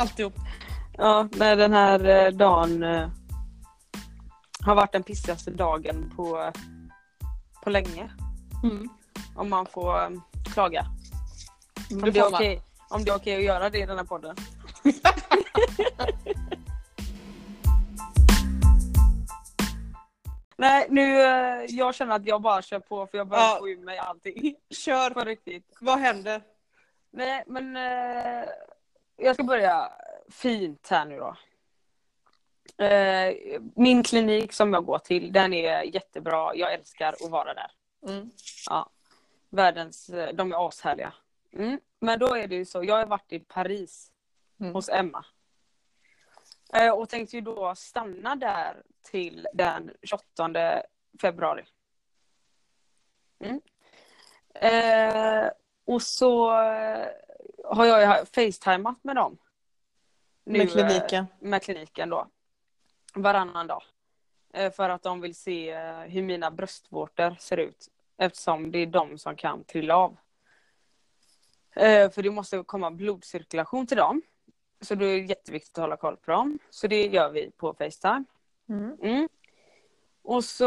Alltihop. Ja, när den här eh, dagen eh, har varit den pissigaste dagen på, på länge. Mm. Om man får eh, klaga. Om Det är okej, om det är okej att göra det i den här podden. Nej, nu jag känner att jag bara kör på för jag behöver Ja. få ur mig allting. Kör. På riktigt. Vad händer? Nej, men jag ska börja fint här nu då. Eh, min klinik som jag går till, den är jättebra. Jag älskar att vara där. Mm. Ja. Världens, de är ashärliga. Mm. Men då är det ju så, jag har varit i Paris Mm. hos Emma. Eh, och tänkte ju då stanna där till den 28 februari. Mm. Eh, och så har jag facetimat med dem. Nu, Med kliniken. eh, Med kliniken då. Varannan dag. Eh, för att de vill se eh, hur mina bröstvårtor ser ut. Eftersom det är de som kan trilla av. För det måste komma blodcirkulation till dem. Så då är det jätteviktigt att hålla koll på dem. Så det gör vi på Facetime. Mm. Mm. Och så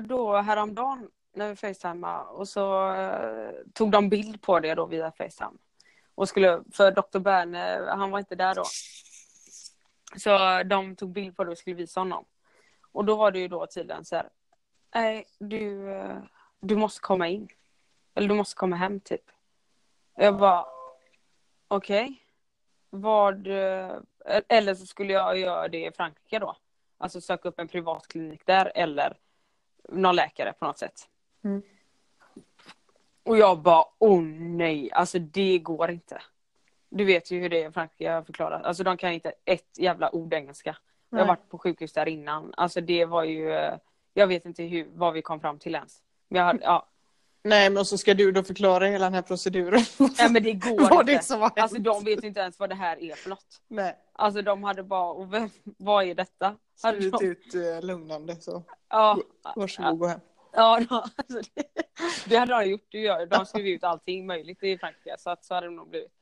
då häromdagen när vi facetimade och så tog de bild på det då via Facetime. Och skulle, för Dr. Berne, eh, han var inte där då. Så de tog bild på det och skulle visa honom. Och då var det ju då tydligen så här. Nej, du, eh, du måste komma in. Eller du måste komma hem typ. Jag bara, okej. Vad, eh, eller så skulle jag göra det i Frankrike då. Alltså söka upp en privat klinik där eller någon läkare på något sätt. Mm. Och jag bara, åh nej, alltså det går inte. Du vet ju hur det är i Frankrike, jag har förklarat. Alltså de kan inte ett jävla ord engelska. Jag har varit på sjukhus där innan. Alltså det var ju, eh, jag vet inte hur, vad vi kom fram till ens. Men hade, ja. Nej men så ska du då förklara hela den här proceduren. Nej men det går Vad inte. det. Alltså de vet inte ens vad det här är för något. Nej. Alltså de hade bara, och vem, vad är detta? Hade Skrivit de, ut eh, lugnande så ja, varsågod gå hem. ja, alltså det, det hade de gjort. De skrev ut allting möjligt i Frankrike. Så, att, så hade det nog blivit.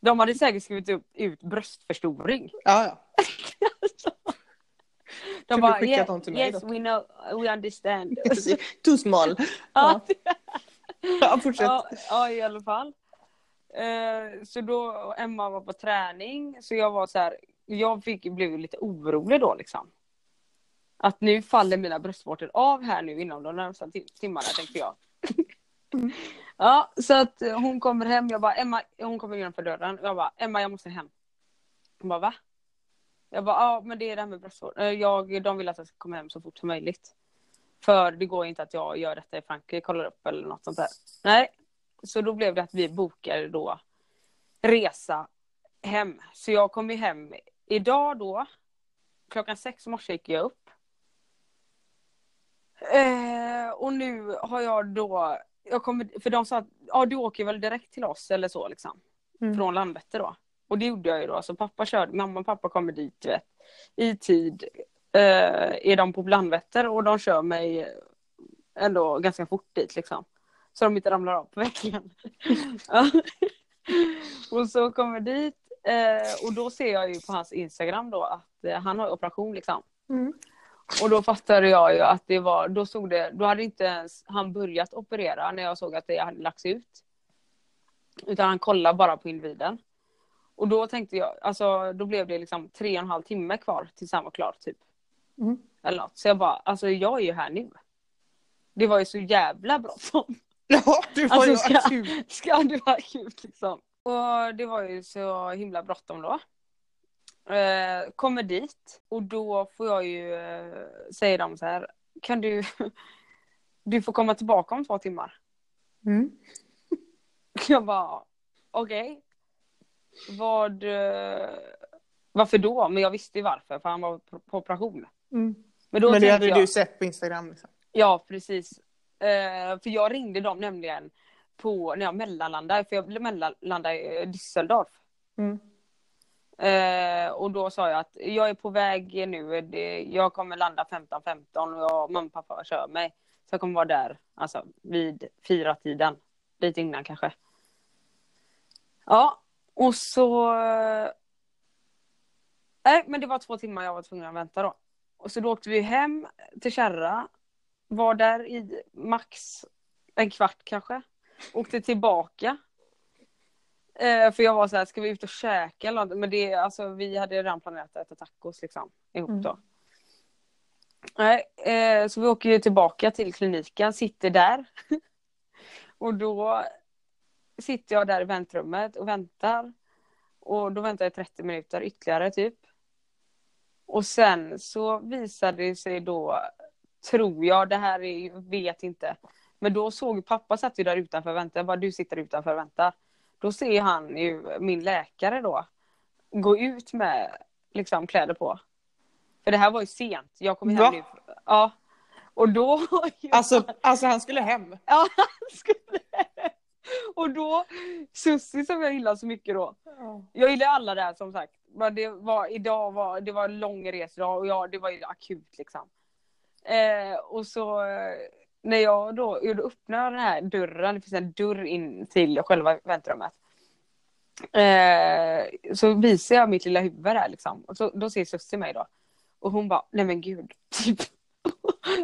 De hade säkert skrivit upp, ut bröstförstoring. Ja ja. De bara, skickat yeah, dem till mig yes då?" we know, we understand. Too small. ja, Ja fortsätt. ja, ja, i alla fall. Eh, så då, Emma var på träning, så jag var så här, jag fick, blev lite orolig då liksom. Att nu faller mina bröstvårtor av här nu inom de närmsta tim- timmarna tänkte jag. ja, så att hon kommer hem, jag bara Emma, hon kommer innanför dörren, jag bara Emma jag måste hem. Hon bara va? Jag bara ja men det är det här med bröstvårtor, Eh, jag, de vill att jag ska komma hem så fort som möjligt. För det går inte att jag gör detta i Frankrike, kollar upp eller något sånt där. Nej, så då blev det att vi bokade då resa hem. Så jag kom ju hem idag då. Klockan sex i morse gick jag upp. Eh, och nu har jag då, jag kommer, för de sa att ja, du åker väl direkt till oss eller så liksom. Mm. Från Landvetter då. Och det gjorde jag ju då. Så pappa körde, mamma och pappa kommer dit du vet, i tid. Eh, är de på Landvetter och de kör mig ändå ganska fort dit liksom. Så de inte ramlar av på vägen. Och så kommer dit eh, och då ser jag ju på hans Instagram då att eh, han har operation liksom. Mm. Och då fattade jag ju att det var, då stod det, då hade inte ens han börjat operera när jag såg att det hade lagts ut. Utan han kollade bara på individen. Och då tänkte jag, alltså då blev det liksom tre och en halv timme kvar tills han var klar typ. Mm. Eller något. Så jag bara, alltså jag är ju här nu. Det var ju så jävla bråttom. Ja du var Alltså, ju ska- akut. Ska det vara akut liksom. Och det var ju så himla bråttom då. Eh, kommer dit och då får jag ju eh, säga dem så här. Kan du, du får komma tillbaka om två timmar. Mm. Jag bara, okej. Vad, eh, varför då? Men jag visste ju varför, för han var på, operation. Mm. Men då Men det hade jag, du sett på Instagram liksom. Ja, precis. Eh, för jag ringde dem nämligen på, när jag mellanlandade, för jag mellanlandade i Düsseldorf. Mm. Eh, och då sa jag att jag är på väg nu, det, jag kommer landa 15.15 och jag, mamma och pappa kör mig. Så jag kommer vara där, alltså vid fyra tiden lite innan kanske. Ja, och så eh, Nej, men det var två timmar jag var tvungen att vänta då. Och så då åkte vi hem till Kärra. Var där i max en kvart kanske. Åkte tillbaka. Eh, för jag var så här, ska vi ut och käka eller något? Men det, alltså, vi hade redan planerat att äta tacos liksom. Ihop Mm. då. Nej, eh, så vi åker ju tillbaka till kliniken, sitter där. och då sitter jag där i väntrummet och väntar. Och då väntar jag 30 minuter ytterligare typ. Och sen så visade det sig då, tror jag, det här är, vet inte. Men då såg pappa satt ju där utanför och väntade. Jag bara, du sitter utanför och väntar. Då ser han ju min läkare då gå ut med liksom kläder på. För det här var ju sent. Jag kom hem Va? nu. Ja. Och då... Alltså, alltså han skulle hem. Ja, han skulle... Och då, Sussi som jag gillar så mycket då. Jag gillar alla där som sagt. Men det var, idag var, det var en lång resdag och jag, det var ju akut liksom. Eh, och så eh, när jag då gjorde öppna den här dörren, det finns en dörr in till själva väntrummet. Eh, så visar jag mitt lilla huvud där liksom. Och så, då ser Sussi mig då. Och hon bara, nej men gud. Typ.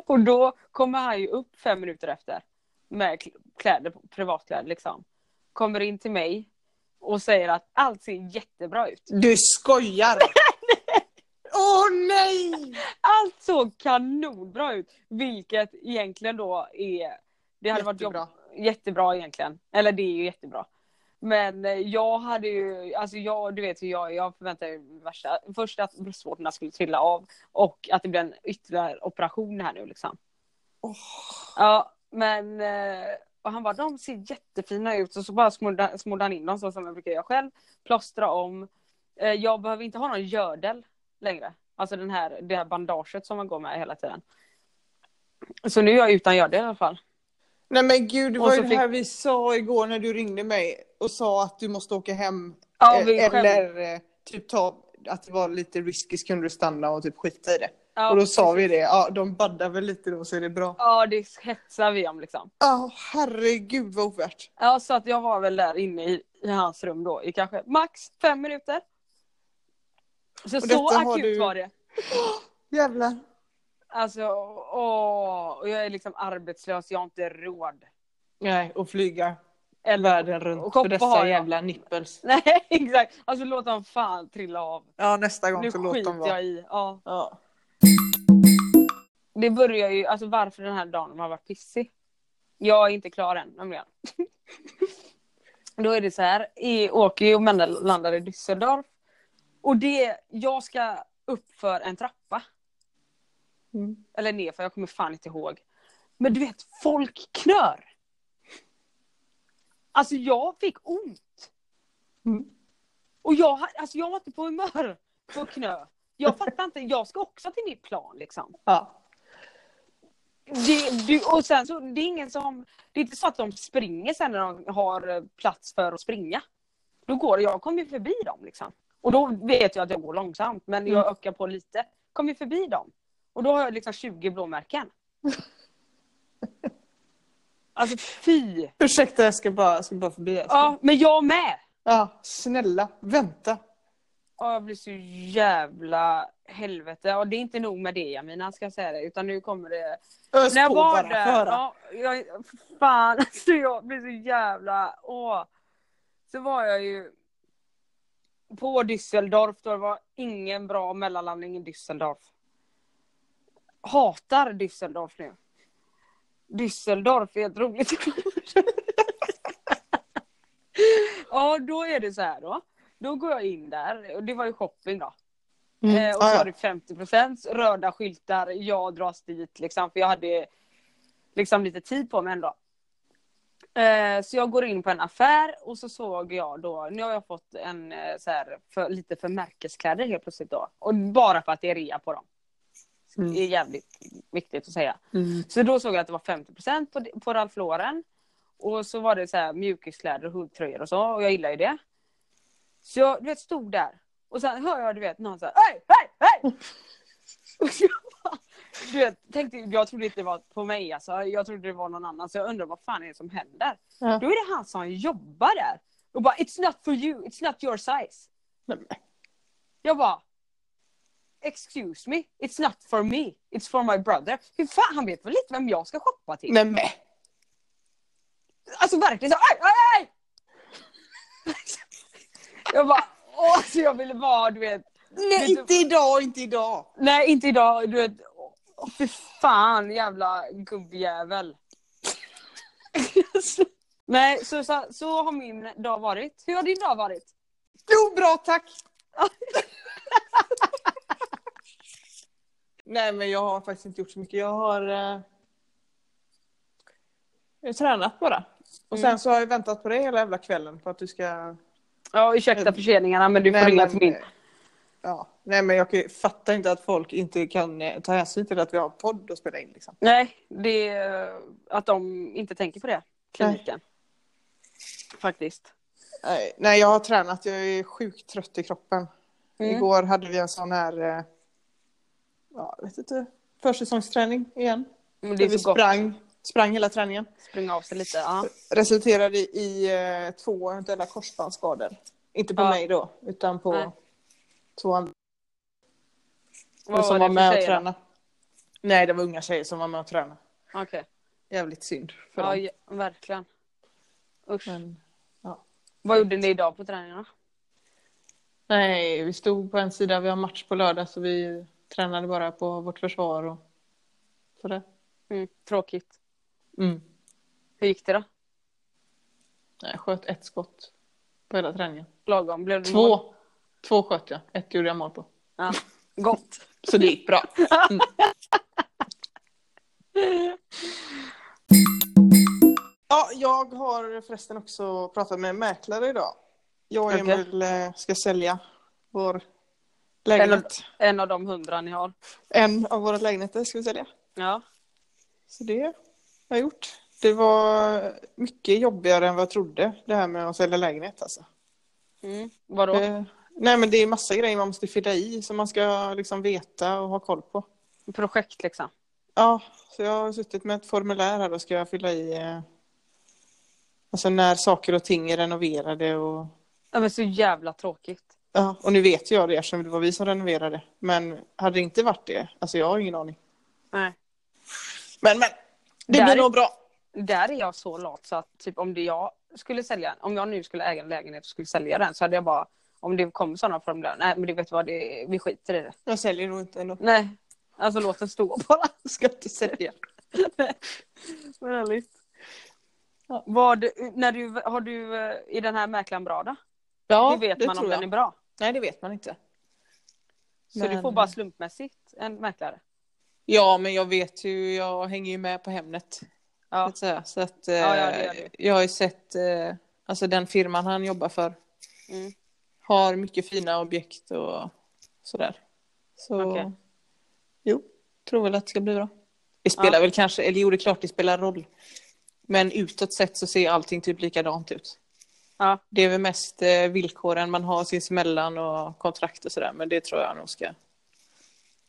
och då kommer han ju upp fem minuter efter. Med kl- kläder, privatkläder liksom. Kommer in till mig. Och säger att allt ser jättebra ut. Du skojar! Åh nej! Allt såg kanonbra ut. Vilket egentligen då är... Det hade varit jobb, Jättebra. jättebra egentligen. Eller det är ju jättebra. Men eh, jag hade ju, alltså jag, du vet hur jag jag förväntade mig värsta. Först att bröstvårtorna skulle trilla av och att det blev en ytterligare operation här nu liksom. Åh. Ja, men eh, och han bara, de ser jättefina ut och så bara smorde smorde han in dem så som jag brukar göra själv. Plåstra om. Eh, Jag behöver inte ha någon gördel längre. Alltså den här, det här bandaget som man går med hela tiden. Så nu är jag utan gördel i alla fall. Nej men gud, det var ju det fick- här vi sa igår när du ringde mig och sa att du måste åka hem. Ja, Eh, vi Eller eh, typ ta, att det var lite risky så kunde du stanna och typ skita i det. Ja, och då sa vi det, ja de baddar väl lite då så är det bra. Ja, det hetsar vi om liksom. Ja, herregud vad ovärt. Ja, så att jag var väl där inne i, i hans rum då i kanske max fem minuter. Så så akut du- var det. Jävlar. Alltså, åh, och jag är liksom arbetslös, jag har inte råd. Nej, och flyga Eller, världen runt och för dessa jävla nipples. Nej, exakt. Alltså låt dem fan trilla av. Ja, nästa gång Nu så låt dem skiter vara. jag i. Ja. Ja. Det börjar ju, alltså varför den här dagen har varit pissig. Jag är inte klar än nämligen. Då är det så här, i, åker ju och landar i Düsseldorf. Och det, jag ska upp för en trappa. Mm. Eller ner för jag kommer fan inte ihåg. Men du vet, folk knör. Alltså jag fick ont. Mm. Och jag, alltså jag var inte på humör för knö. Jag fattar inte, jag ska också till mitt plan liksom. ja. Det, du, och sen så, det är ingen som, det är inte så att de springer sen när de har plats för att springa. Då går jag kommer förbi dem liksom. Och då vet jag att jag går långsamt men jag Mm. ökar på lite. Kommer förbi dem. Och då har jag liksom 20 blåmärken. Alltså fy! Ursäkta, jag ska bara, jag ska bara förbi. Alltså. Ja, men jag med! ja, snälla, vänta. Ja, jag blir så jävla helvete. Och det är inte nog med det Jamina ska jag säga det. Utan nu kommer det Ös När jag på var bara, där, ja, jag, fan alltså jag blir så jävla, åh. Så var jag ju på Düsseldorf, då det var ingen bra mellanlandning i Düsseldorf. Hatar Düsseldorf nu. Düsseldorf är ett roligt Ja, då är det så här då. Då går jag in där, och det var ju shopping då. Mm. Eh, och så ja. var det 50% röda skyltar, jag dras dit liksom, för jag hade liksom lite tid på mig ändå. Eh, så jag går in på en affär och så såg jag då, nu har jag fått en eh, så här, för, lite för märkeskläder helt plötsligt då. Och bara för att det är rea på dem. Mm. Det är jävligt viktigt att säga. Mm. Så då såg jag att det var 50% på, på Ralph Lauren. Och så var det så här mjukiskläder och huggtröjor och så, och jag gillar ju det. Så jag du vet, stod där. Och sen hör jag du vet någon såhär hej, hej, hej! Du vet, tänkte, jag trodde inte det var på mig alltså. Jag trodde det var någon annan. Så jag undrar vad fan är det som händer? Ja. Då är det han som jobbar där. Och bara it's not for you, it's not your size. Men. Jag bara excuse me, it's not for me, it's for my brother. Hur fan, han vet väl inte vem jag ska shoppa till? Nej men. Alltså verkligen så, aj, aj, aj! Jag bara, åh, så jag ville bara, du vet, Nej du- inte idag, inte idag. nej inte idag, du vet, åh, fy fan jävla gubbjävel. nej, så, så, så har min dag varit. Hur har din dag varit? Jo, bra tack. Nej men jag har faktiskt inte gjort så mycket. Jag har, eh, jag har tränat bara. Och sen Mm. så har jag väntat på dig hela jävla kvällen på att du ska... Ja, ursäkta förseningarna men du får Nej, ringa till min. Ja, nej men jag fattar inte att folk inte kan eh, ta hänsyn till att vi har en podd att spela in liksom. Nej, det är att de inte tänker på det. Kliniken. Faktiskt. Nej, nej, jag har tränat. Jag är sjukt trött i kroppen. Mm. Igår hade vi en sån här, eh, ja, vet inte, försäsongsträning igen. Men det Där är vi så gott sprang, sprang hela träningen. springa av sig lite. Ja. Resulterade i eh, två eventuella korsbandsskador. Inte på Ja. mig då, utan på Nej. Två andra Vad som var det med och tränade. Nej, det var unga tjejer som var med och tränade. Okej. Jävligt synd för Ja, dem. ja, verkligen. Usch. Men, Vad gjorde ni idag på träningarna? nej, vi stod på en sida, vi har match på lördag så vi tränade bara på vårt försvar och sådär. Mm, tråkigt. Mm. Hur gick det då? Jag sköt ett skott på hela träningen. Lagom? Blev det mål? Två, sköt jag, ett gjorde jag mål på. Ja. Gott. Så det gick bra. Mm. Ja, jag har förresten också pratat med en mäklare idag. Jag och Okej. Emil eh, ska sälja vår lägenhet. En av de hundra ni har. En av våra lägenheter ska vi sälja. Ja. Så det har jag gjort. Det var mycket jobbigare än vad jag trodde, det här med att sälja lägenhet alltså. Mm. Vadå? Eh, nej men det är massa grejer man måste fylla i som man ska liksom veta och ha koll på. Projekt liksom. Ja, så jag har suttit med ett formulär här och ska fylla i eh, alltså när saker och ting är renoverade och Ja, men så jävla tråkigt. ja, och nu vet jag det eftersom det var vi som renoverade. Men hade det inte varit det, alltså jag har ingen aning. Nej. Men men, det Där blir är- nog bra. Där är jag så lat så att typ om det jag skulle sälja, om jag nu skulle äga en lägenhet och skulle sälja den så hade jag bara, om det kommer sådana formulär, nej men du vet vad, det, vi skiter i det. Jag säljer nog inte ändå. Nej, alltså låt den stå bara. Jag ska inte sälja. Men ärligt. Vad, när du, har du, eh, är den här mäklaren bra då? Ja, Hur vet man om tror den jag. är bra? Nej, det vet man inte. Så Men- du får bara slumpmässigt en mäklare? Ja, men jag vet ju, jag hänger ju med på Hemnet. Så Ja. säga. Så att, eh, Ja, ja, det gör du. jag har ju sett, eh, alltså den firman han jobbar för Mm. Har mycket fina objekt och sådär. Så Okej. jo, tror väl att det ska bli bra. Det spelar Ja. väl kanske, eller jo det är klart det spelar roll. Men utåt sett så ser allting typ likadant ut. Ja. Det är väl mest eh, villkoren man har sinsemellan och kontrakt och sådär. Men det tror jag nog ska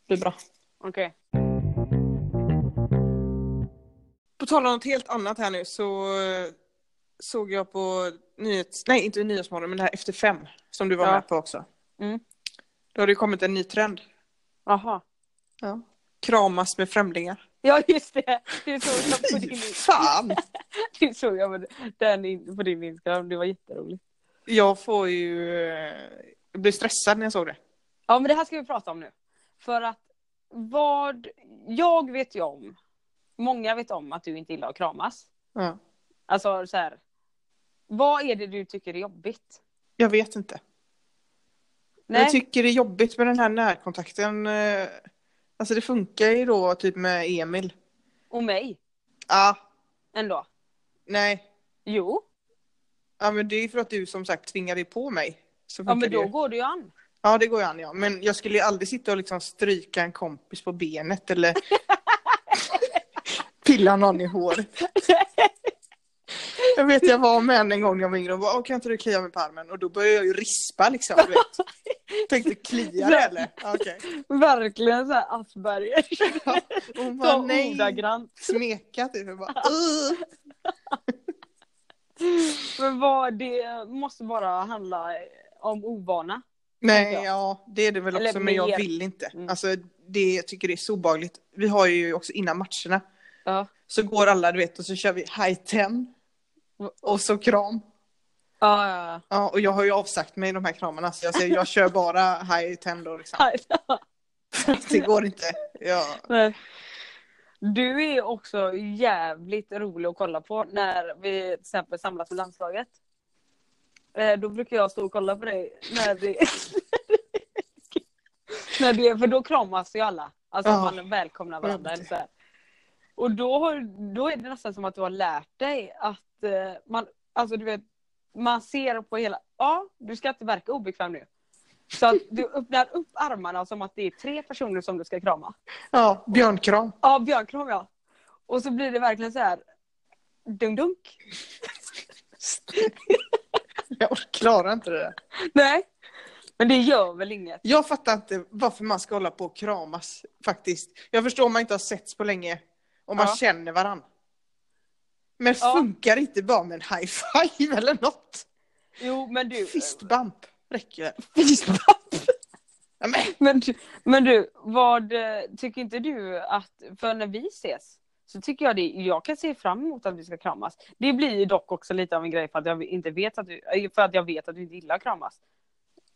bli bra. Okej. På tal om något helt annat här nu så eh, såg jag på nyhets... Nej, inte Nyhetsmorgon, men det här Efter fem som du var Ja. med på också. Mm. Då har det kommit en ny trend. Jaha. Ja. Kramas med främlingar. Ja just det, det såg jag på din, Fan! det såg jag på den på din Instagram, det var jätteroligt. Jag får ju... eh, Jag blir stressad när jag såg det. Ja men det här ska vi prata om nu. För att vad, jag vet ju om, många vet om att du inte gillar att kramas. Ja. Alltså så här. Vad är det du tycker är jobbigt? Jag vet inte. Nej, Jag tycker det är jobbigt med den här närkontakten. eh, Alltså det funkar ju då typ med Emil. och mig Ja, ändå. nej. Jo, Ja men det är för att du som sagt tvingar dig på mig. Så ja men det då ju. går det ju an. Ja det går ju an ja. Men jag skulle ju aldrig sitta och liksom stryka en kompis på benet eller pilla någon i håret. Jag vet jag var med en gång när jag var yngre och bara, "Åh, kan inte du klia mig på armen? Och då började jag ju rispa liksom. Du vet. Tänkte klia det eller? Ja, Okej. Verkligen så här Asperger. Och hon bara Så nej. ordagrant. Smeka typ. Jag bara. Men vad det måste bara handla om ovana. Nej, ja det är det väl Eller också, men jag vill inte. Mm. Alltså, det, jag tycker det är så obehagligt. Vi har ju också innan matcherna, Ja. så går alla du vet och så kör vi high ten och så kram. Ja, ja, Ja, och jag har ju avsagt mig de här kramarna så jag säger jag kör bara high ten då liksom. ja. Det går inte. Ja. Nej. Du är också jävligt rolig att kolla på när vi till exempel samlas med landslaget. Eh, Då brukar jag stå och kolla på dig när det... när det för då kramas ju alla. Alltså Ja. man välkomnar varandra. Ja. Eller så här. Och då, har, då är det nästan som att du har lärt dig att eh, man, alltså du vet, man ser på hela, ja du ska inte verka obekväm nu. Så att du öppnar upp armarna som att det är tre personer som du ska krama. ja, björnkram. Ja, björnkram ja. Och så blir det verkligen så här. Dunk dunk. Jag klarar inte det. Nej. Men det gör väl inget. Jag fattar inte varför man ska hålla på och kramas faktiskt. Jag förstår om man inte har setts på länge och man Ja. känner varann. Men Ja. funkar inte bara med en high five eller något? Jo men du. Fist bump räcker. Fistbump. Ja, men, Men, du- men du, vad eh, tycker inte du att, för när vi ses så tycker jag det, jag kan se fram emot att vi ska kramas. Det blir dock också lite av en grej för att jag inte vet att du, för att jag vet att du inte gillar att kramas.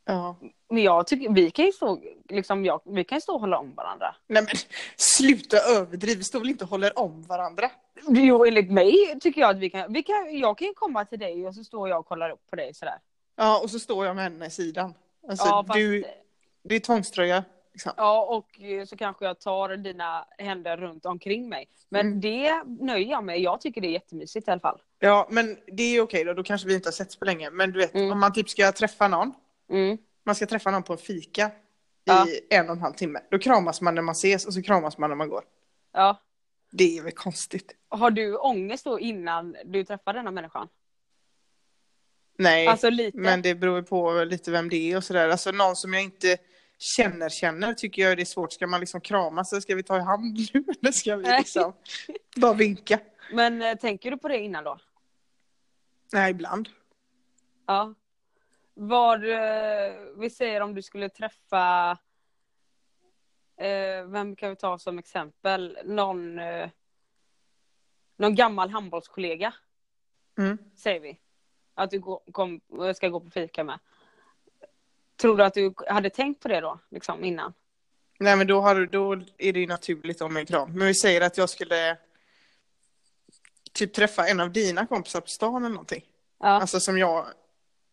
Ja. Men jag tycker, vi kan ju stå, liksom, jag, vi kan ju stå och hålla om varandra. Nej men sluta överdriva, vi står väl inte och håller om varandra? Jo, enligt mig tycker jag att vi kan, vi kan, jag kan ju komma till dig och så står jag och kollar upp på dig sådär. Ja och så står jag med henne i sidan. Alltså, ja, fast, du, det är tvångströja. Liksom. ja, och så kanske jag tar dina händer runt omkring mig. Men Mm. det nöjer jag mig Jag tycker det är jättemysigt i alla fall. Ja men det är okej då, då kanske vi inte har setts på länge. Men du vet Mm. om man typ ska träffa någon, Mm. man ska träffa någon på en fika Ja. i en och en halv timme. Då kramas man när man ses och så kramas man när man går. Ja. Det är väl konstigt? Har du ångest då innan du träffar denna människan? Nej, Alltså men det beror på lite vem det är och sådär. Alltså någon som jag inte känner känner tycker jag det är svårt. Ska man liksom kramas eller ska vi ta i hand nu eller ska vi liksom bara vinka? Men eh, tänker du på det innan då? Nej, ibland. Ja. Vad, eh, vi säger om du skulle träffa, eh, vem kan vi ta som exempel? Någon, eh, någon gammal handbollskollega, Mm. säger vi. Att du kom, ska gå på fika med. Tror du att du hade tänkt på det då, liksom innan? Nej men då, har, då är det ju naturligt om en kram. Men vi säger att jag skulle typ träffa en av dina kompisar på stan eller någonting. Ja. Alltså som jag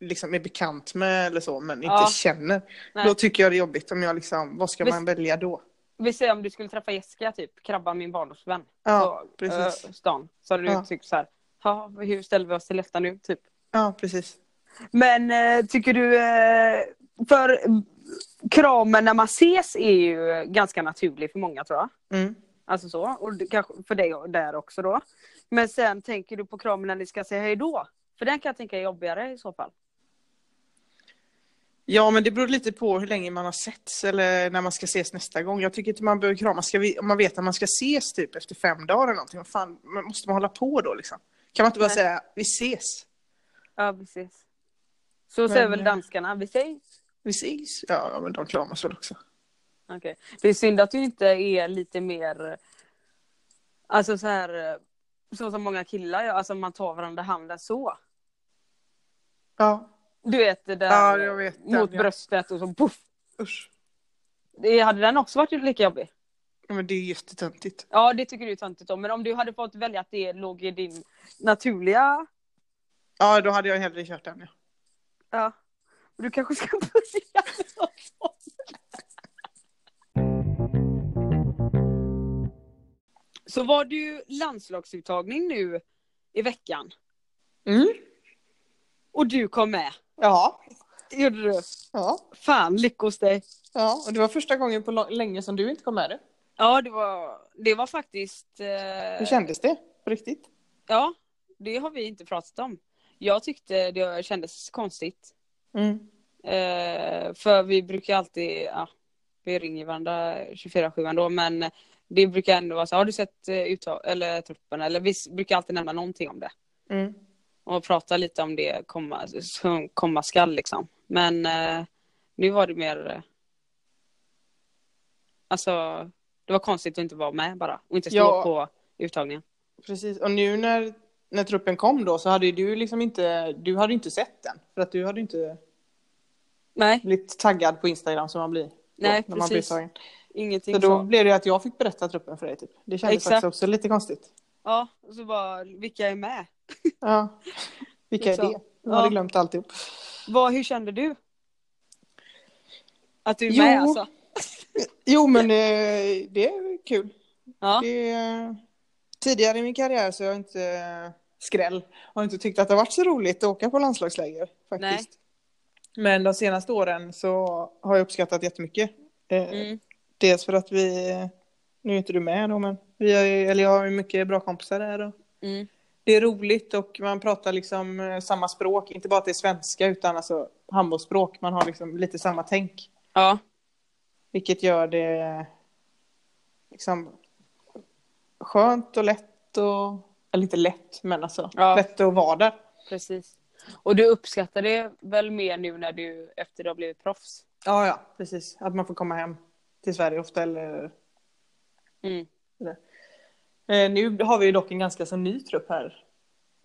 liksom är bekant med eller så men inte Ja. känner. Nej. Då tycker jag det är jobbigt om jag liksom, vad ska Visst- man välja då? Vi säger om du skulle träffa Jessica, typ, Krabba min barndomsvän. Ja, på precis. eh, stan. Så hade du Ja. tyckt så här, "Ja, hur ställer vi oss till detta nu? Typ. Ja, precis. Men eh, tycker du, eh, för kramen när man ses är ju ganska naturlig för många tror jag. Mm. Alltså så, och det, kanske för dig där också då. Men sen tänker du på kramen när ni ska säga hej då? För den kan jag tänka är jobbigare i så fall. Ja, men det beror lite på hur länge man har setts eller när man ska ses nästa gång. Jag tycker inte man behöver kramas. Ska vi, om man vet att man ska ses typ efter fem dagar eller någonting, vad fan, måste man hålla på då liksom? Kan man inte bara Nej. säga vi ses? Ja, precis. Så Men, säger väl eh, danskarna, vi ses. Vi ses? Ja, men de kramas väl också. Okej. Det är synd att du inte är lite mer, alltså så här, så som många killar gör, alltså man tar varandra handen så. Ja, Du vet det där Ja, jag vet den, mot ja. bröstet och så poff. usch. Det- Hade den också varit lika jobbig? Ja, men det är jättetöntigt. Ja, det tycker du är töntigt om. Men om du hade fått välja att det låg i din naturliga... Ja, då hade jag hellre kört den. Ja. Ja. Du kanske ska börja med något. Så var du landslagsuttagning nu i veckan Mm. och du kom med. Ja. Gjorde du? Ja. Fan, lyckos dig. ja, och det var första gången på länge som du inte kom med det. Ja, det var, det var faktiskt... Eh, Hur kändes det? På riktigt? ja, det har vi inte pratat om. Jag tyckte det kändes konstigt. Mm. Eh, för vi brukar alltid, ja, vi ringer varandra 24-7 ändå, men det brukar ändå vara så, har du sett uttag, eller truppen? Eller vi brukar alltid nämna någonting om det. Mm. Och prata lite om det komma, som komma skall liksom. Men eh, Nu var det mer... eh, Alltså, det var konstigt att inte vara med bara. Och inte stå Ja. på uttagningen. Precis, och nu när, när truppen kom då så hade du liksom inte, du hade inte sett den. För att du hade inte Nej, blivit taggad på Instagram som man blir. då, Nej, när man blir precis. ingenting Så då så. blev det att jag fick berätta truppen för dig typ. Det kändes Exakt. faktiskt också lite konstigt. Ja, och så bara, vilka är med? Ja. Vilka är Liksom. det? Jag hade Ja. glömt alltihop. Vad, hur kände du? Att du är Jo. med alltså? Jo men eh, det är kul. Ja, Det tidigare i min karriär så har jag inte skräll. Har inte tyckt att det har varit så roligt att åka på landslagsläger faktiskt. Men de senaste åren så har jag uppskattat jättemycket. Eh, mm. Dels för att vi, nu är inte du med då men vi har, eller jag har ju mycket bra kompisar där och Mm. Det är roligt och man pratar liksom eh, samma språk, inte bara att det är svenska utan alltså handbollsspråk. Man har liksom lite samma tänk. ja, Vilket gör det liksom skönt och lätt och, eller inte lätt men alltså Ja. lätt att vara där. precis. Och du uppskattar det väl mer nu när du, efter du har blivit proffs? Ja, ja, precis. Att man får komma hem till Sverige ofta eller Mm. Eh, nu har vi ju dock en ganska så ny trupp här.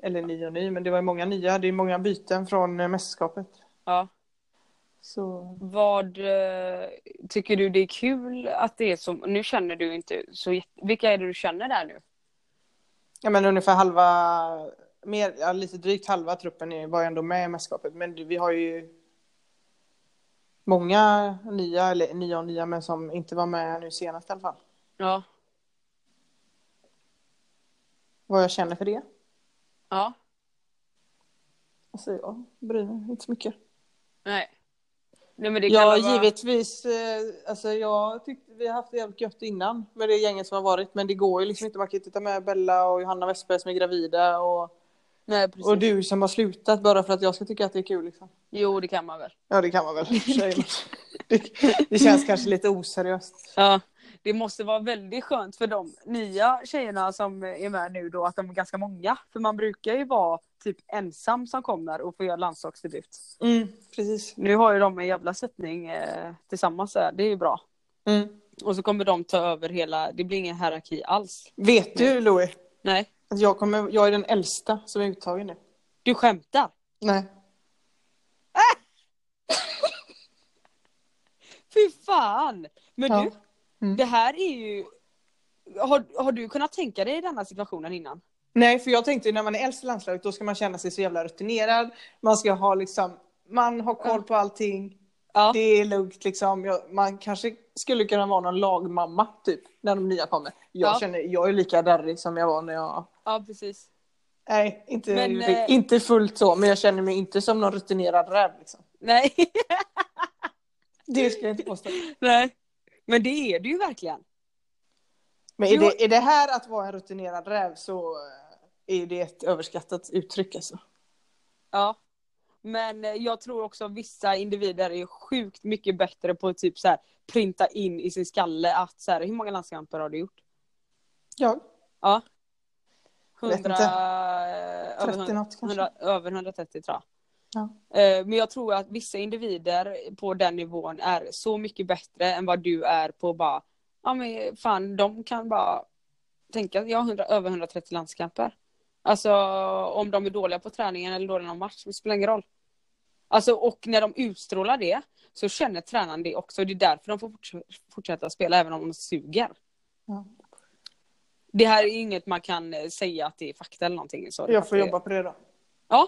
Eller ny och ny, men det var ju många nya. Det är många byten från eh, mästerskapet. Ja. Så Vad eh, tycker du det är kul att det är som, nu känner du inte så vilka är det du känner där nu? ja, men ungefär halva, mer, ja, lite drygt halva truppen var ju ändå med i mästerskapet. Men vi har ju många nya, eller nya och nya, men som inte var med nu senast i alla fall. Ja. Vad jag känner för det? Ja. Alltså jag bryr mig inte så mycket. Nej. Nej men det kan Ja, vara... givetvis. Eh, alltså jag tyckte vi har haft det jävligt gött innan med det gänget som har varit. Men det går ju liksom inte. Man kan inte ta med Bella och Johanna Westberg som är gravida och, Nej precis. och du som har slutat bara för att jag ska tycka att det är kul. Liksom. Jo det kan man väl. Ja, det kan man väl. det, det känns kanske lite oseriöst. Ja. Det måste vara väldigt skönt för de nya tjejerna som är med nu då att de är ganska många. För man brukar ju vara typ ensam som kommer och får göra landslagsdebut. Mm, precis. Nu har ju de en jävla sättning eh, tillsammans där. Det är ju bra. Mm. Och så kommer de ta över hela, det blir ingen hierarki alls. Vet du Louie? Nej. Att jag, kommer, jag är den äldsta som är uttagen nu. Du skämtar? Nej. Fy fan! Men Ja. du, Mm. det här är ju... Har, har du kunnat tänka dig denna situationen innan? Nej, för jag tänkte när man är äldst i landslaget då ska man känna sig så jävla rutinerad. Man ska ha liksom, man har koll på allting. Ja. Det är lugnt liksom. Jag, man kanske skulle kunna vara någon lagmamma typ när de nya kommer. Jag Ja. känner, jag är lika darrig som jag var när jag... Ja, precis. Nej, inte, Men, eh, inte fullt så, men jag känner mig inte som någon rutinerad räv liksom. Nej. Det ska jag inte påstå. Nej. Men det är du ju verkligen. Men är det, är det här att vara en rutinerad räv så eh, är det ett överskattat uttryck alltså. Ja. Men eh, jag tror också att vissa individer är sjukt mycket bättre på att typ så här printa in i sin skalle att så här, hur många landskamper har du gjort? Jag? Ja. Vet 100, inte. över 30 100, något kanske. 100, över 130 tror jag. Ja. Eh, Men jag tror att vissa individer på den nivån är så mycket bättre än vad du är på bara, ja men fan de kan bara tänka att jag har 100, över 130 landskamper. Alltså om de är dåliga på träningen eller dåliga någon match, det spelar ingen roll. Alltså och när de utstrålar det så känner tränaren det också. Det är därför de får forts- fortsätta spela även om de suger. Ja. Det här är inget man kan säga att det är fakta eller någonting. Så Jag får det- jobba på det då. Ja,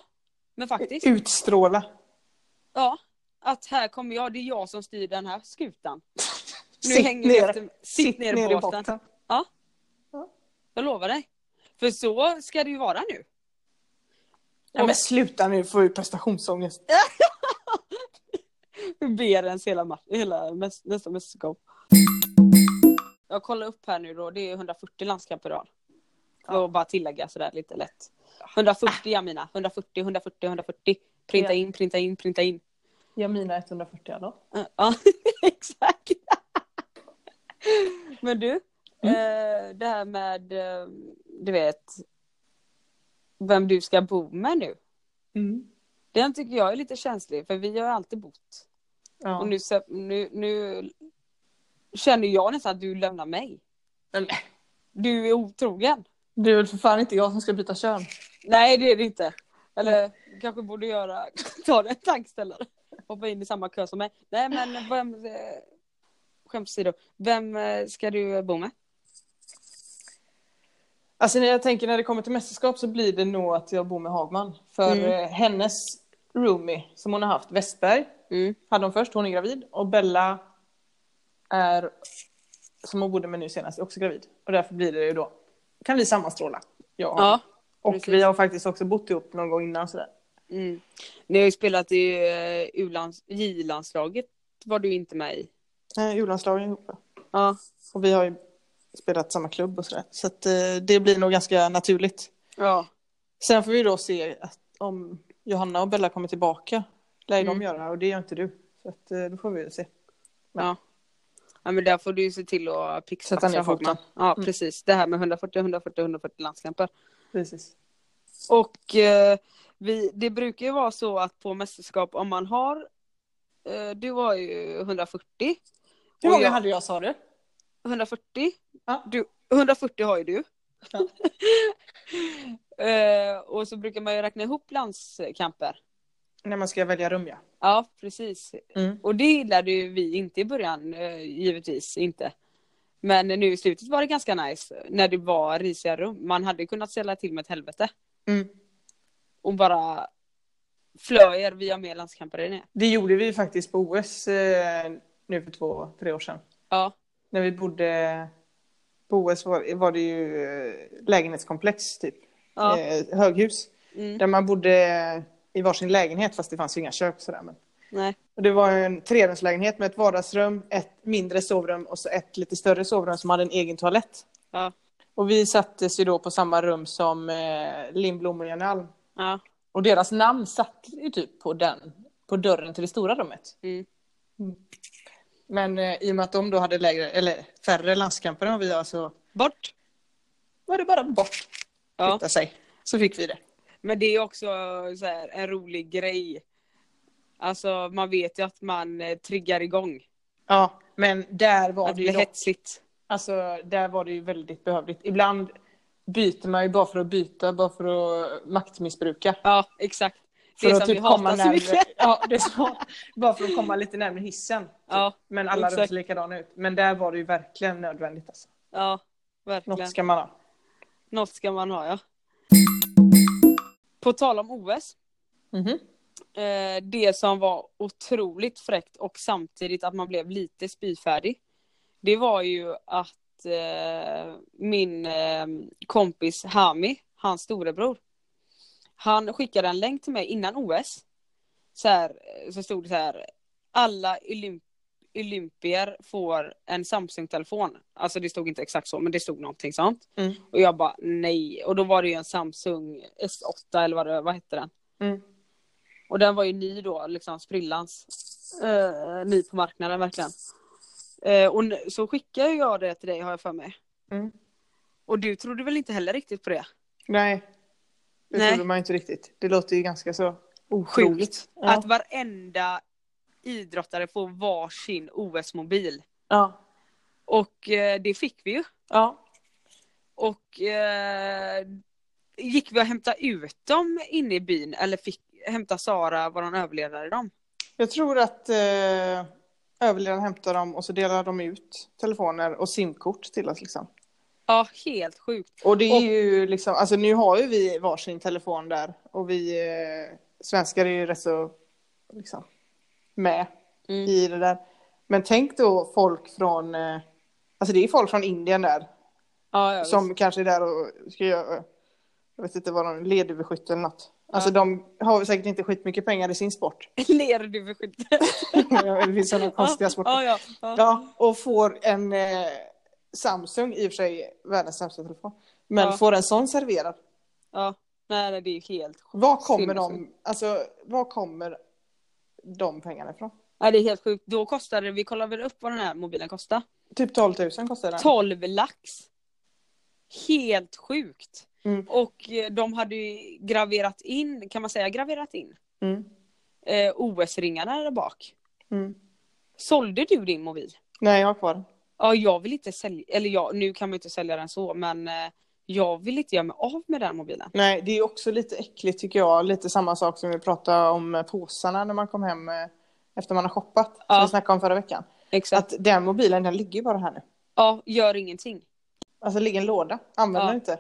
men faktiskt. Utstråla. Ja, att här kommer jag, det är jag som styr den här skutan. Nu Sitt hänger ner. efter, sitt, ner i båten. Jag lovar dig. För så ska det ju vara nu. Ja, men sluta nu, får ju prestationsångest. Berens hela, match, hela nästa mästerskap. Jag kollar upp här nu då, det är 140 landskamper i rad. För Ja. att bara tillägga sådär lite lätt. 140 Amina, 140, 140, 140. Printa in, printa in, printa in. Jag mina 140 då. Ja, exakt. Men du, Mm. eh, det här med, eh, du vet, vem du ska bo med nu. Mm. Den tycker jag är lite känslig, för vi har alltid bott Ja. Och nu, nu, nu känner jag nästan att du lämnar mig. Men Du är otrogen. Det är väl för fan inte jag som ska byta kön. Nej det är det inte. Eller kanske borde göra, ta en tankställare. Hoppa in i samma kö som mig. Nej men vem, eh, skämt åsido. Vem eh, ska du bo med? Alltså när jag tänker när det kommer till mästerskap så blir det nog att jag bor med Hagman. För Mm. eh, hennes roomie som hon har haft, Westberg, Mm. hade hon först, hon är gravid. Och Bella är, som hon bodde med nu senast, också gravid. Och därför blir det ju då, kan vi sammanstråla. Ja. Och precis. vi har faktiskt också bott ihop någon gång innan sådär. Mm. Ni har ju spelat i U-lands- J-landslaget var du inte med i. Eh, U-landslagen ihop. Ja. Och vi har ju spelat samma klubb och sådär. Så att, eh, det blir nog ganska naturligt. Ja. Sen får vi då se att om Johanna och Bella kommer tillbaka. Lär Mm. de göra och det gör inte du. Så att, eh, då får vi se. Ja. Ja men där får du ju se till att pixa Sätta ner foten. Ja Mm. precis. Det här med 140, 140, 140 landskamper. Precis. Och eh, vi, det brukar ju vara så att på mästerskap om man har eh, Du har ju 140. Hur många jag- hade jag sa du? 140. Ja. Du, 140 har ju du. Ja. Eh, och så brukar man ju räkna ihop landskamper. När man ska välja rum ja. Ja, precis. Mm. Och det gillade ju vi inte i början, eh, givetvis inte. Men nu i slutet var det ganska nice när det var risiga rum. Man hade kunnat ställa till med ett helvete. Mm. Och bara flöjer via mer landskamper det. Det gjorde vi faktiskt på OS eh, nu för två, tre år sedan. Ja, När vi bodde på OS var, var det ju eh, lägenhetskomplex typ. ja. Eh, höghus. Mm. Där man bodde i varsin lägenhet fast det fanns ju inga kök sådär. Men... Nej. Och det var en trerumslägenhet med ett vardagsrum, ett mindre sovrum och så ett lite större sovrum som hade en egen toalett. Ja. Och vi sattes ju då på samma rum som eh, Lindblom och Jenny Alm. Ja. Och deras namn satt ju typ på den, på dörren till det stora rummet. Mm. Men eh, i och med att de då hade lägre, eller färre landskamper än vi har så Bort. var det bara bort Ja. sig. Så fick vi det. Men det är också så här, en rolig grej. Alltså man vet ju att man eh, triggar igång. Ja, men där var Att det ju dock, hetsigt. alltså där var det ju väldigt behövligt. Ibland byter man ju bara för att byta, bara för att maktmissbruka. Ja, exakt. För Det att som typ vi komma så närmare, mycket. ja, det så, bara för att komma lite närmare hissen. Ja, Men alla rum exakt. ser likadana ut. Men där var det ju verkligen nödvändigt. Alltså. ja, verkligen. Något ska man ha. Något ska man ha ja. På tal om OS. Mhm. Eh, det som var otroligt fräckt och samtidigt att man blev lite spyfärdig. Det var ju att eh, min eh, kompis Hami, hans storebror. Han skickade en länk till mig innan OS. Så, här, så stod det så här. Alla olymp olympier får en Samsung-telefon. Alltså det stod inte exakt så men det stod någonting sånt. Mm. Och jag bara nej. Och då var det ju en Samsung S8 eller vad, det, vad hette den? Mm. Och den var ju ny då, liksom sprillans. Eh, ny på marknaden verkligen. Eh, och så skickade jag det till dig har jag för mig. Mm. Och du trodde väl inte heller riktigt på det? Nej. Det Nej. trodde man inte riktigt. Det låter ju ganska så otroligt. Ja. Att varenda idrottare får varsin OS-mobil. Ja. Och eh, det fick vi ju. ja. Och eh, gick vi och hämtade ut dem inne i byn eller fick hämta Sara, våran överledare, dem? Jag tror att eh, överledaren hämtar dem och så delar de ut telefoner och simkort till oss. Liksom. Ja, helt sjukt. Och det är Och- ju liksom, alltså nu har ju vi varsin telefon där och vi eh, svenskar är ju rätt så liksom med Mm. i det där. Men tänk då folk från, eh, alltså det är folk från Indien där Ja, ja, som kanske är där och ska göra, jag vet inte vad de, ledöverskytte eller något. Alltså de har säkert inte skitmycket pengar i sin sport. Ler du för skit? det finns sådana konstiga sporter. Ja, ja, ja. Ja, och får en eh, Samsung, i och för sig världens sämsta telefon. Men Ja. får en sån serverad. ja. Nej, det är ju helt. Var kommer de, alltså var kommer de pengarna ifrån? Nej, det är helt sjukt. Då kostade det, vi kollade väl upp vad den här mobilen kostar. Typ 12 000 kostar den. 12 lax. Helt sjukt. Mm. Och eh, de hade ju graverat in, kan man säga graverat in, Mm. eh, OS-ringarna där bak. Mm. Sålde du din mobil? Nej, jag har kvar. Ja, jag vill inte sälja, eller ja, nu kan man inte sälja den så, men eh, jag vill inte göra mig av med den mobilen. Nej, det är också lite äckligt tycker jag. Lite samma sak som vi pratade om påsarna när man kom hem eh, efter man har shoppat. Som Ja. vi snackade om förra veckan. Exakt. Att den mobilen, den ligger bara här nu. Ja, gör ingenting. Alltså ligger en låda, använder Ja. den inte.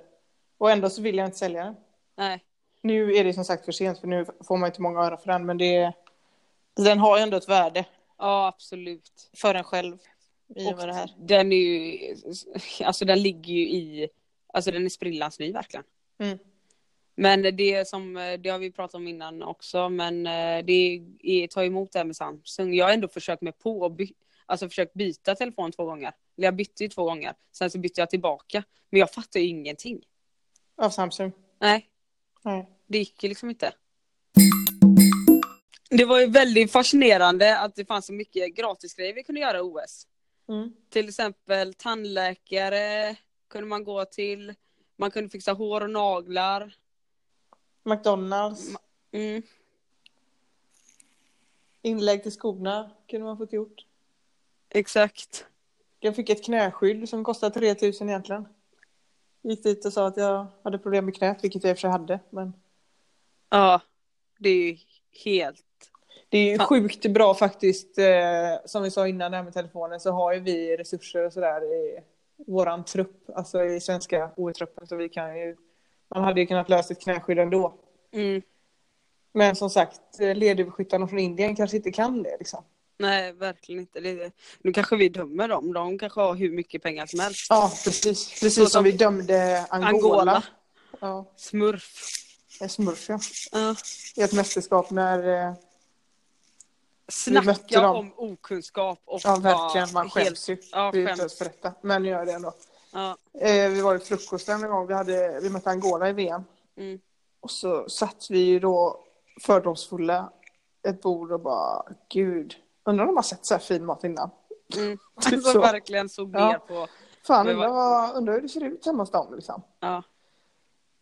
Och ändå så vill jag inte sälja den. Nej. Nu är det som sagt för sent för nu får man inte många öra för den. Men det, den har ju ändå ett värde Ja, absolut. för en själv. I Och med det här. Den är ju, alltså den ligger ju i, alltså den är sprillans ny verkligen. Mm. Men det som, det har vi pratat om innan också, men eh, det är, tar emot det här med Samsung. Jag har ändå försökt mig på och by, alltså försökt byta telefon två gånger. Eller jag bytte ju två gånger, sen så bytte jag tillbaka. Men jag fattar ju ingenting. Av Samsung. Nej, Nej. det gick ju liksom inte. Det var ju väldigt fascinerande att det fanns så mycket gratisgrejer vi kunde göra i OS. Mm. Till exempel tandläkare kunde man gå till. Man kunde fixa hår och naglar. McDonalds. Mm. Inlägg till skorna kunde man fått gjort. Exakt. Jag fick ett knäskydd som kostade 3000 egentligen. Gick dit och sa att jag hade problem med knät, vilket jag i och för sig hade. Men Ja, det är ju helt... det är ju Fan. sjukt bra faktiskt. Eh, som vi sa innan det här med telefonen så har ju vi resurser och sådär i våran trupp. Alltså i svenska OE-truppen. Så vi kan ju... Man hade ju kunnat lösa ett knäskydd ändå. Mm. Men som sagt, eh, lederbeskyttarna från Indien kanske inte kan det liksom. Nej, verkligen inte. Det, nu kanske vi dömer dem. De kanske har hur mycket pengar som helst. Ja, precis. Så Precis som som vi dömde Angola. Angola. Ja, Smurf. en smurf ja. Ja. I ett mästerskap när... Snacka om okunskap och Ja, verkligen. Man skäms ju. Ja, skäms. detta. Men gör det ändå. Ja. Eh, vi var i frukosten en gång. Vi, hade, vi mötte Angola i VM. Mm. Och så satt vi ju då fördomsfulla ett bord och bara, gud. Undrar om de har sett så här fin mat innan. Mm. Typ Alltså så. verkligen såg Ja. ner på... Fan, undrar, undrar hur det ser ut hemma hos dem liksom. Ja.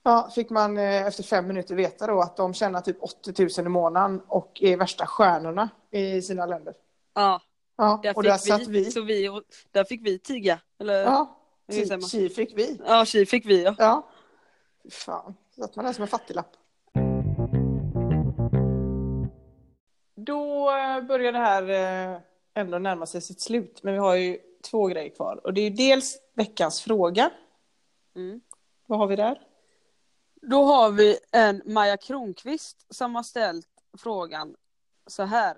Ja, fick man eh, efter fem minuter veta då att de tjänar typ 80 000 i månaden och är värsta stjärnorna i sina länder. ja. Ja, Där och fick där satt vi, vi. Så vi, och- där fick vi tiga. Eller, ja, Ja, är tji fick vi. tji fick vi ja. Ja. Fan, satt man där som en fattiglapp. Då eh, börjar det här eh, ändå närma sig sitt slut. Men vi har ju två grejer kvar. Och det är ju dels veckans fråga. Mm. Vad har vi där? Då har vi en Maja Kronqvist som har ställt frågan så här.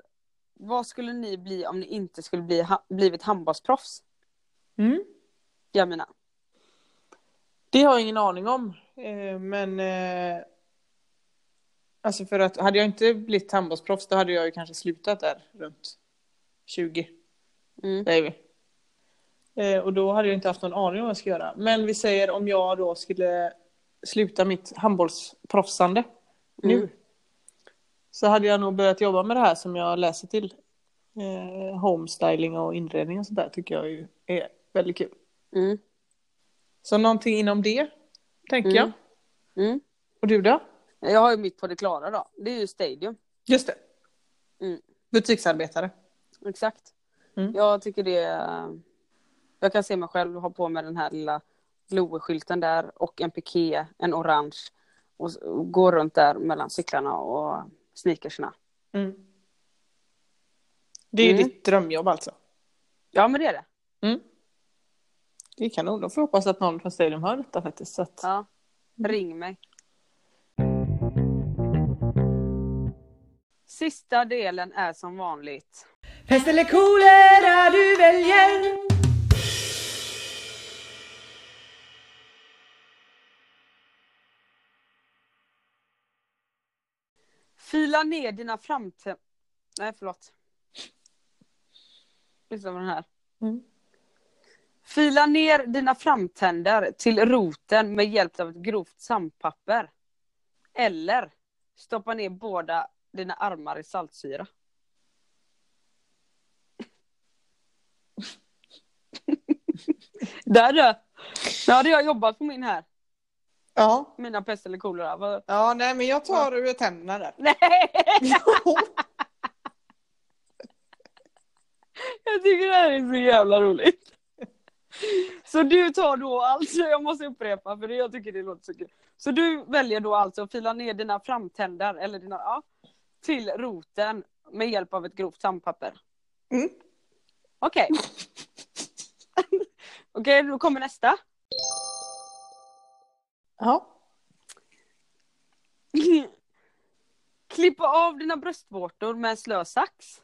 Vad skulle ni bli om ni inte skulle bli, ha, blivit handbollsproffs? Mm. Jamina. Det har jag ingen aning om. Eh, Men eh, alltså för att hade jag inte blivit handbollsproffs då hade jag ju kanske slutat där runt 20. Mm. säger vi. Eh, och då hade jag inte haft någon aning om vad jag ska göra. Men vi säger om jag då skulle sluta mitt handbollsproffsande nu. Mm. Så hade jag nog börjat jobba med det här som jag läser till. Eh, homestyling och inredning och sånt där tycker jag ju är väldigt kul. Mm. Så någonting inom det, tänker Mm. jag. Mm. Och du då? Jag har ju mitt på det klara då. Det är ju Stadium. Just det. Mm. Butiksarbetare. Exakt. Mm. Jag tycker det. Jag kan se mig själv ha på mig den här lilla Loe-skylten där och en piké, en orange. Och s- och gå runt där mellan cyklarna och sneakersna. Mm. Det är Mm. ditt drömjobb alltså? Ja men det är det. Mm. Det är kanon. Då får jag hoppas att någon från Stadium hör detta faktiskt. Så att... Ja. Ring mig. Sista delen är som vanligt. Pest eller kolera du väljer Fila ner dina framtä... Nej förlåt. Lyssna på den här. Mm. Fila ner dina framtänder till roten med hjälp av ett grovt sandpapper. Eller stoppa ner båda dina armar i saltsyra. Där du! Nu hade jag jobbat på min här. Ja. Mina pest eller kolera. Vad- ja, nej men jag tar ur tänderna där. Nej! Jag tycker det här är så jävla roligt. Så du tar då alltså, jag måste upprepa för jag tycker det låter så kul. Så du väljer då alltså att fila ner dina framtänder, eller dina, ja, till roten med hjälp av ett grovt sandpapper? Mm. Okej. Okej, då kommer nästa. Ja. Klippa av dina bröstvårtor med en slö sax.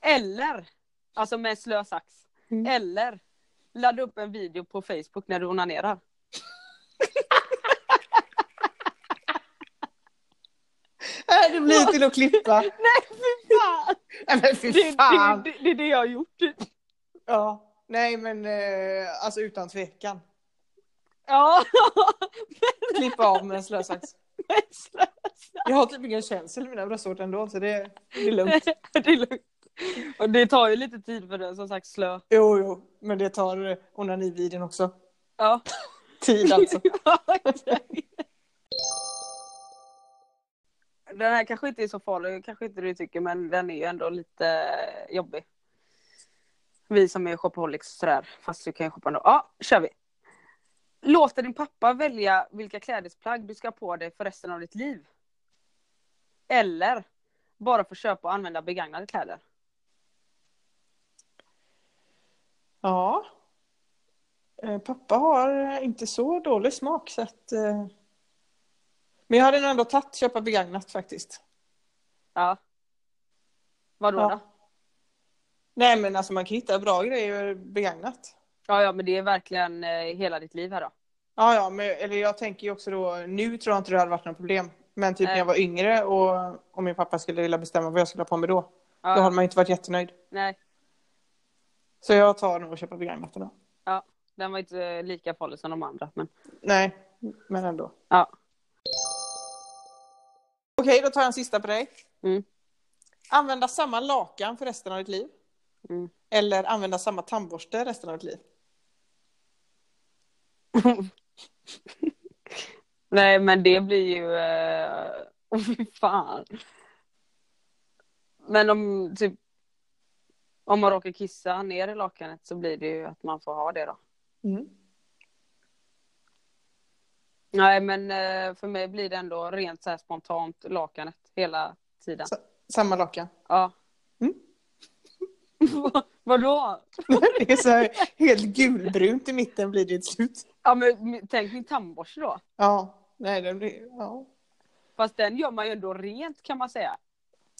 Eller, alltså med en slö sax. Mm. Eller ladda upp en video på Facebook när du onanerar. Det blir till att klippa. Nej fy fan! Nej men fy Det, fan. det, det, det är det jag har gjort. Ja. Nej men eh, alltså utan tvekan. Ja, Klippa av med en slösax. med en. Jag har typ ingen känsel i mina bröstvårtor ändå så det, det är lugnt. Det är lugnt. Och det tar ju lite tid för det som sagt slö. Jo jo, men det tar onanivideon också. Ja. Tid alltså. Den här kanske inte är så farlig, kanske inte du tycker, men den är ju ändå lite jobbig. Vi som är shopaholics sådär, fast du kan ju shoppa ändå. Ja, kör vi. Låta din pappa välja vilka klädesplagg du ska ha på dig för resten av ditt liv. Eller bara få köpa och använda begagnade kläder. Ja. Eh, Pappa har inte så dålig smak så att... eh, Men jag hade nog ändå tagit köpa begagnat faktiskt. Ja. Vadå Ja. då? Nej men alltså man kan hitta bra grejer begagnat. Ja, ja, men det är verkligen eh, hela ditt liv här då. Ja, ja, men eller jag tänker ju också då, nu tror jag inte det hade varit något problem. Men typ när Nej. jag var yngre och om min pappa skulle vilja bestämma vad jag skulle ha på mig då. Ja, Då hade man inte varit jättenöjd. Nej, Så jag tar nog och köper begagnat då. den var inte lika farlig som de andra. Men... Nej, men ändå. Ja. Okej, då tar jag en sista på dig. Mm. Använda samma lakan för resten av ditt liv. Mm. Eller använda samma tandborste resten av ditt liv. Nej, men det blir ju... eh, Åh, fy fan. Men om typ... Om man råkar kissa ner i lakanet så blir det ju att man får ha det då. Mm. Nej, men eh, för mig blir det ändå rent så spontant lakanet hela tiden. Så- Samma lakan. Ja. Vad- Vadå? det är så här helt gulbrunt i mitten blir det till slut. Ja, men tänk min tandborste då. Ja, nej det blir... Ja. Fast den gör man ju ändå rent kan man säga.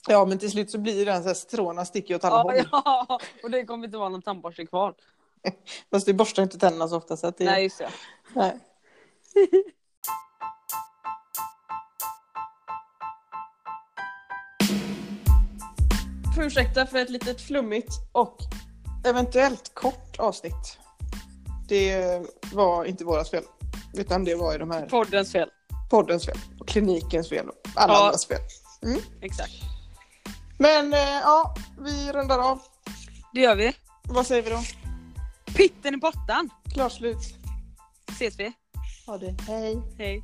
ja, men till slut så blir den så här stråna sticker åt alla Ja, håll. ja, och det kommer inte vara någon tandborste kvar. Fast du borstar inte tänderna så ofta så att det... Nej, just det. Nej. Får ursäkta för ett litet flummigt och eventuellt kort avsnitt. Det var inte våras fel. Utan det var ju de här Poddens fel. poddens fel. Och klinikens fel. Och alla Ja. andras fel. Exakt. Men eh, ja, vi rundar av. Det gör vi. Vad säger vi då? Pitten i pottan. Klart slut. Ses vi. Ha det. Hej. Hej.